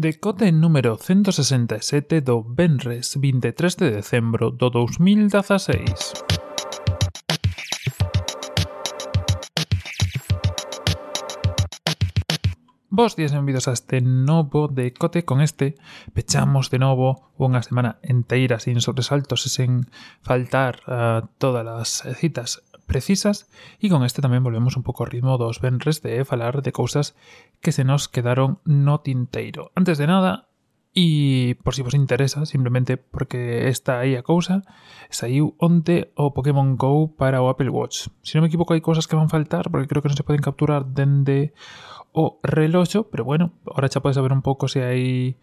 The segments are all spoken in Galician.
Decote número 167 do Benres 23 de decembro do 2016. Bos días, benvidos a este novo decote con este pechamos de novo unha semana enteira sin sobresaltos e sen faltar a todas as citas precisas e con este tamén volvemos un pouco ao ritmo dos venres de falar de cousas que se nos quedaron no tinteiro. Antes de nada, E por si vos interesa, simplemente porque está aí a cousa, saiu onte o Pokémon GO para o Apple Watch. Se non me equivoco hai cousas que van faltar, porque creo que non se poden capturar dende o reloxo, pero bueno, ahora xa podes saber un pouco se hai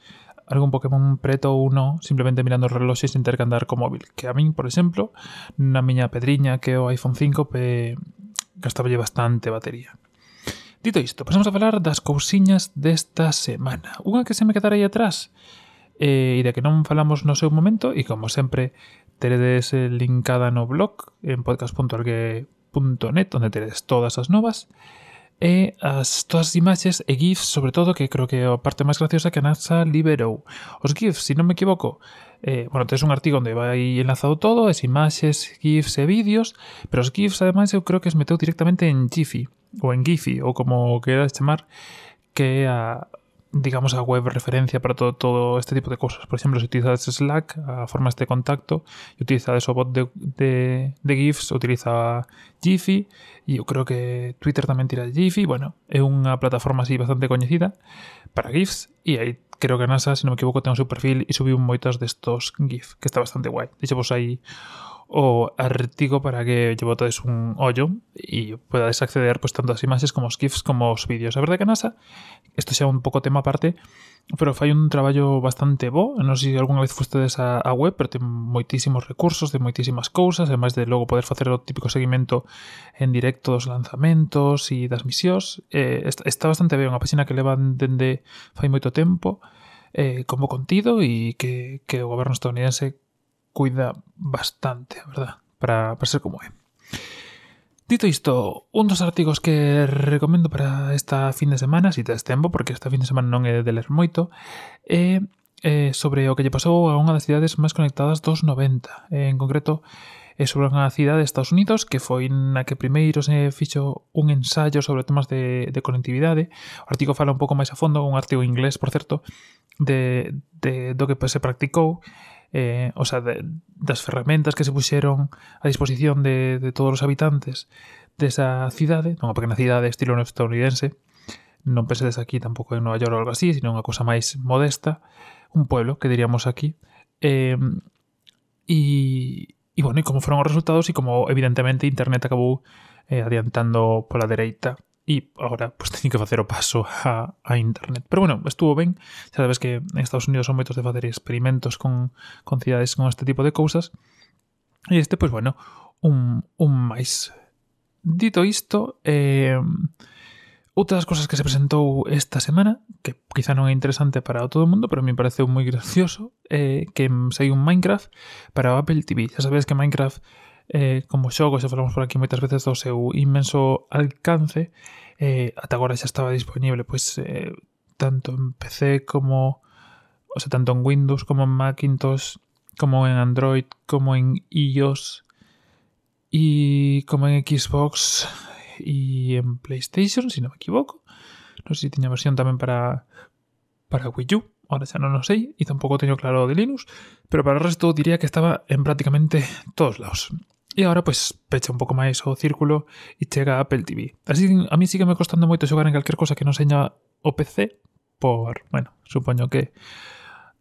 algún Pokémon preto ou non simplemente mirando os reloxes que intercambiar co móvil. Que a min, por exemplo, na miña pedriña que é o iPhone 5 pe... gastaba bastante batería. Dito isto, pasamos a falar das cousiñas desta semana. Unha que se me quedara aí atrás eh, e da que non falamos no seu momento e como sempre teredes linkada no blog en podcast.org.net onde teredes todas as novas. E e as todas as imaxes e GIFs, sobre todo, que creo que é a parte máis graciosa que a NASA liberou. Os GIFs, se non me equivoco, eh, bueno, tens un artigo onde vai enlazado todo, as imaxes, GIFs e vídeos, pero os GIFs, ademais, eu creo que es meteu directamente en Giphy, ou en Giphy, ou como quedas chamar, que é a, digamos, a web referencia para todo, todo este tipo de cosas. Por ejemplo, si utilizas Slack, a formas de contacto, y utilizas o bot de, de, de, GIFs, utiliza Jiffy, y eu creo que Twitter tamén tira Jiffy, bueno, é unha plataforma así bastante coñecida para GIFs, e aí creo que a NASA, se non me equivoco, ten o seu perfil e subiu moitos destos GIF, que está bastante guai. Dixe, vos aí o artigo para que lle botades un ollo e podades acceder pues, tanto as imaxes como os GIFs como os vídeos. A verdade que a NASA, isto xa un pouco tema aparte, pero fai un traballo bastante bo. Non sei se algunha vez fustedes a, a web, pero ten moitísimos recursos, de moitísimas cousas, ademais de logo poder facer o típico seguimento en directo dos lanzamentos e das misións. Eh, está, está bastante ben, unha páxina que levan dende fai moito tempo, eh, como contido e que, que o goberno estadounidense cuida bastante, a verdad, para, para ser como é. Dito isto, un dos artigos que recomendo para esta fin de semana, se si tes tempo, porque esta fin de semana non é de ler moito, é eh, sobre o que lle pasou a unha das cidades máis conectadas dos 90. En concreto, é sobre unha cidade de Estados Unidos que foi na que primeiro se fixo un ensayo sobre temas de, de conectividade. O artigo fala un pouco máis a fondo, un artigo inglés, por certo, de, de do que se practicou eh, o sea, de, das ferramentas que se puxeron a disposición de, de todos os habitantes desa cidade, unha pequena cidade estilo estadounidense, non pensedes aquí tampouco en Nova York ou algo así, sino unha cousa máis modesta, un pueblo que diríamos aquí, eh, e, e bueno, e como foron os resultados e como evidentemente internet acabou eh, adiantando pola dereita e agora pois, teñen que facer o paso a, a internet. Pero bueno, estuvo ben, xa sabes que en Estados Unidos son moitos de facer experimentos con, con cidades con este tipo de cousas, e este, pois bueno, un, un máis. Dito isto, eh, Outras cosas que se presentou esta semana, que quizá non é interesante para todo o mundo, pero a me pareceu moi gracioso, eh, que saiu un Minecraft para o Apple TV. Xa sabes que Minecraft eh, como xogo, xa falamos por aquí moitas veces do seu inmenso alcance, eh, ata agora xa estaba disponible pois eh, tanto en PC como o sea, tanto en Windows como en Macintosh, como en Android, como en iOS y como en Xbox y en PlayStation, si non me equivoco. Non sei se tiña versión tamén para para Wii U, ahora xa non o sei, e tampouco teño claro de Linux, pero para o resto diría que estaba en prácticamente todos lados. E agora, pois, pecha un pouco máis o círculo e chega a Apple TV. Así, a mí sí que me costando moito xogar en calquer cosa que non seña o PC, por, bueno, supoño que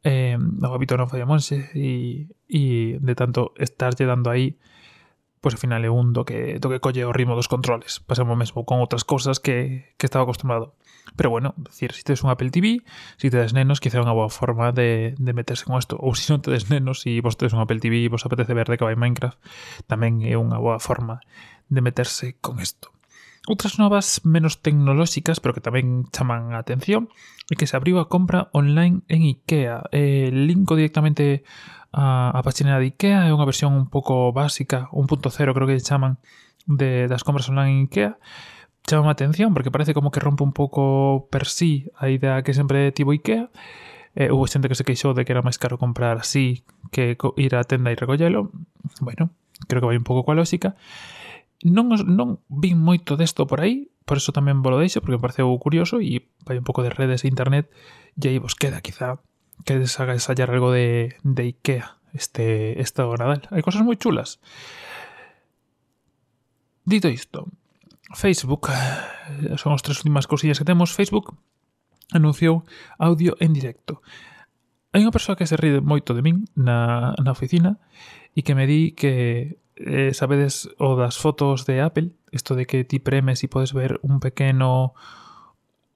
eh, o hábito non falla monse e de tanto estarlle dando aí pois ao final é un do que, do que colle o ritmo dos controles. Pasamos mesmo con outras cousas que, que estaba acostumbrado. Pero bueno, decir, se si tedes un Apple TV, se si tedes nenos, quizá é unha boa forma de, de meterse con isto. Ou se si non tedes nenos e si vos tedes un Apple TV e vos apetece ver de que vai Minecraft, tamén é unha boa forma de meterse con isto. Outras novas menos tecnolóxicas, pero que tamén chaman a atención, é que se abriu a compra online en IKEA. Eh, linko directamente a, a pastelina de IKEA, é unha versión un pouco básica, 1.0 creo que chaman, de, das compras online en IKEA, chama a atención porque parece como que rompe un pouco per sí a idea que sempre tivo IKEA, Eh, hubo xente que se queixou de que era máis caro comprar así que ir á tenda e recollelo. Bueno, creo que vai un pouco coa lógica. Non, non vin moito desto por aí, por eso tamén volo deixo, porque me pareceu curioso e vai un pouco de redes e internet e aí vos queda quizá que ensayar algo de, de Ikea este, este Nadal. Hay cosas muy chulas. Dito isto, Facebook, eh, son as tres últimas cosillas que temos, Facebook anunciou audio en directo. Hai unha persoa que se ríe moito de min na, na oficina e que me di que eh, sabedes o das fotos de Apple, isto de que ti premes e podes ver un pequeno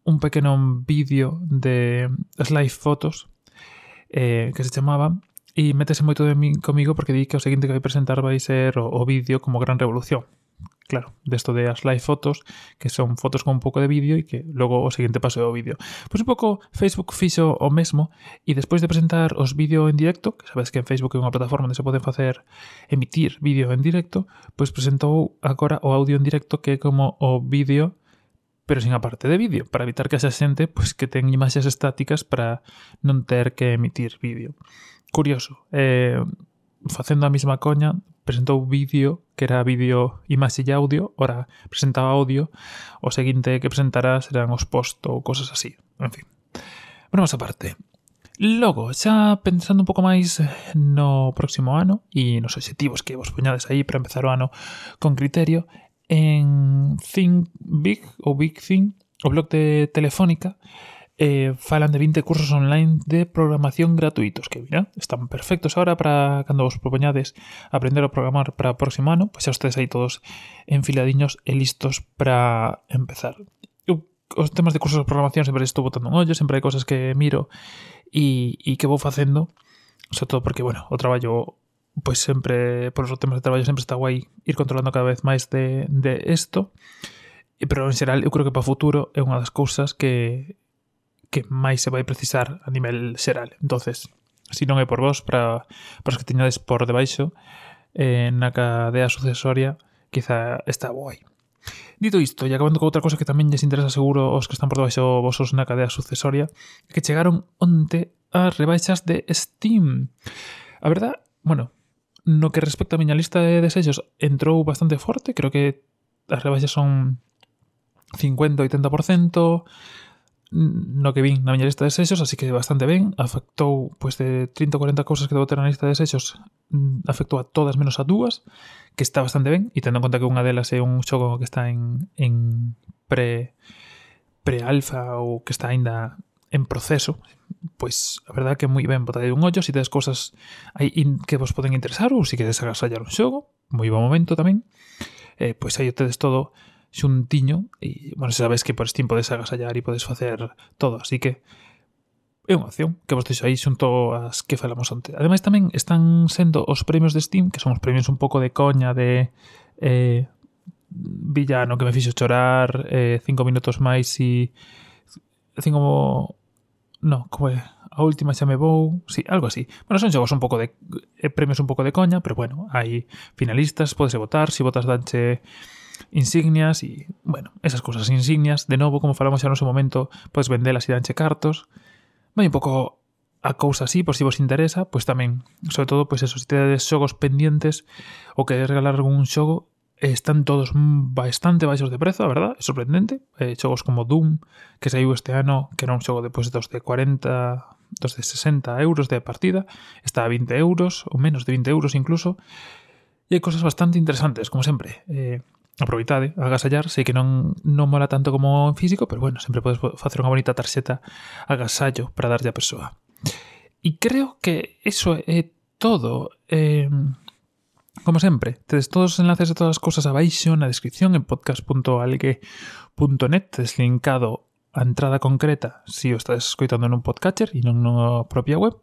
un pequeno vídeo de as live fotos eh, que se chamaba e métese moito de min comigo porque di que o seguinte que vai presentar vai ser o, o vídeo como gran revolución claro, desto de as live fotos, que son fotos con un pouco de vídeo e que logo o seguinte paso é o vídeo. Pois un pouco Facebook fixo o mesmo e despois de presentar os vídeo en directo, que sabes que en Facebook é unha plataforma onde se poden facer emitir vídeo en directo, pois presentou agora o audio en directo que é como o vídeo pero sin a parte de vídeo, para evitar que esa xente pois, que ten imaxes estáticas para non ter que emitir vídeo. Curioso, eh, facendo a mesma coña, presentou vídeo, que era vídeo imaxe e audio, ora presentaba audio, o seguinte que presentará serán os post ou cosas así, en fin. Bueno, esa aparte, Logo, xa pensando un pouco máis no próximo ano e nos obxectivos que vos poñades aí para empezar o ano con criterio, en Think Big ou Big Thing, o blog de Telefónica, eh, falan de 20 cursos online de programación gratuitos que, mira, están perfectos ahora para cando vos propoñades aprender a programar para o próximo ano, pois pues xa ustedes aí todos enfiladiños e listos para empezar. Eu, os temas de cursos de programación sempre estou botando un ollo, sempre hai cosas que miro e, e que vou facendo, sobre todo porque, bueno, o traballo pois sempre, por os temas de traballo sempre está guai ir controlando cada vez máis de, de esto. Pero en xeral eu creo que para o futuro é unha das cousas que que máis se vai precisar a nivel xeral. Entonces, se si non é por vos para, para os que teñades por debaixo eh, na cadea sucesoria quizá está guai. Dito isto, e acabando con outra cosa que tamén lles interesa seguro aos que están por debaixo vosos na cadea sucesoria, que chegaron onte as rebaixas de Steam. A verdad, bueno, No que respecta a miña lista de desexos, entrou bastante forte, creo que as rebaixas son 50, 80%, no que vin na miña lista de desexos, así que bastante ben. Afectou, pois, de 30 ou 40 cousas que debo ter na lista de desexos, afectou a todas menos a dúas, que está bastante ben, e tendo en conta que unha delas é un xogo que está en, en pre pre-alfa ou que está aínda en proceso, pois a verdade que moi ben botade un ollo, se si tedes cousas aí que vos poden interesar ou se si queres agasallar un xogo, moi bo momento tamén, eh, pois aí tedes todo xuntiño e, bueno, se sabes que por Steam podes agasallar e podes facer todo, así que é unha opción que vos deixo aí xunto as que falamos antes. Ademais tamén están sendo os premios de Steam, que son os premios un pouco de coña de eh, villano que me fixo chorar, eh, cinco minutos máis e cinco No, como é? A última xa me vou... Sí, algo así. Bueno, son xogos un pouco de... Eh, premios un pouco de coña, pero bueno, hai finalistas, podes votar, se si votas danche insignias e, bueno, esas cousas insignias. De novo, como falamos xa no seu momento, podes vendelas e danche cartos. Vai un pouco a cousa así, por si vos interesa, pois tamén, sobre todo, pois eso, se si tedes xogos pendientes ou queres regalar algún xogo, están todos bastante baixos de prezo, a verdad, é sorprendente. Eh, xogos como Doom, que saiu este ano, que era un xogo de, pues, dos de 40, dos de 60 euros de partida, está a 20 euros, ou menos de 20 euros incluso, e hai cosas bastante interesantes, como sempre. Eh, aproveitade, agasallar, sei que non, non mola tanto como en físico, pero bueno, sempre podes facer unha bonita tarxeta agasallo para darlle a persoa. E creo que eso é todo. Eh, Como sempre, tedes todos os enlaces de todas as cousas abaixo na descripción en podcast.algue.net deslinkado a entrada concreta se o estás escoitando nun podcatcher e non na propia web.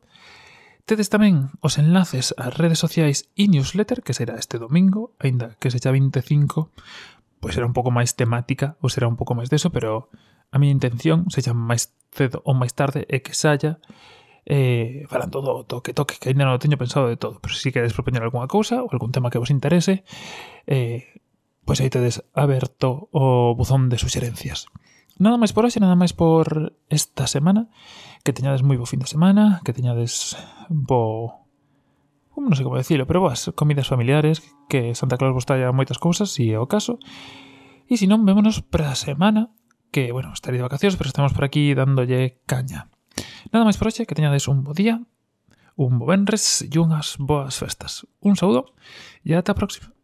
Tedes tamén os enlaces ás redes sociais e newsletter que será este domingo, aínda que sexa 25, pois será un pouco máis temática ou será un pouco máis deso, pero a miña intención, sexa máis cedo ou máis tarde, é que saia eh, falan todo toque toque, que ainda non o teño pensado de todo, pero se si queres propoñer algunha cousa ou algún tema que vos interese, eh, pois aí tedes aberto o buzón de suxerencias. Nada máis por hoxe, nada máis por esta semana. Que teñades moi bo fin de semana, que teñades bo... Non sei como decirlo, pero boas comidas familiares, que Santa Claus vos talla moitas cousas, se é o caso. E se non, vémonos para a semana, que, bueno, estaré de vacacións, pero estamos por aquí dándolle caña. Nada máis por hoxe, que teñades un bo día, un bo venres e unhas boas festas. Un saúdo e ata a próxima.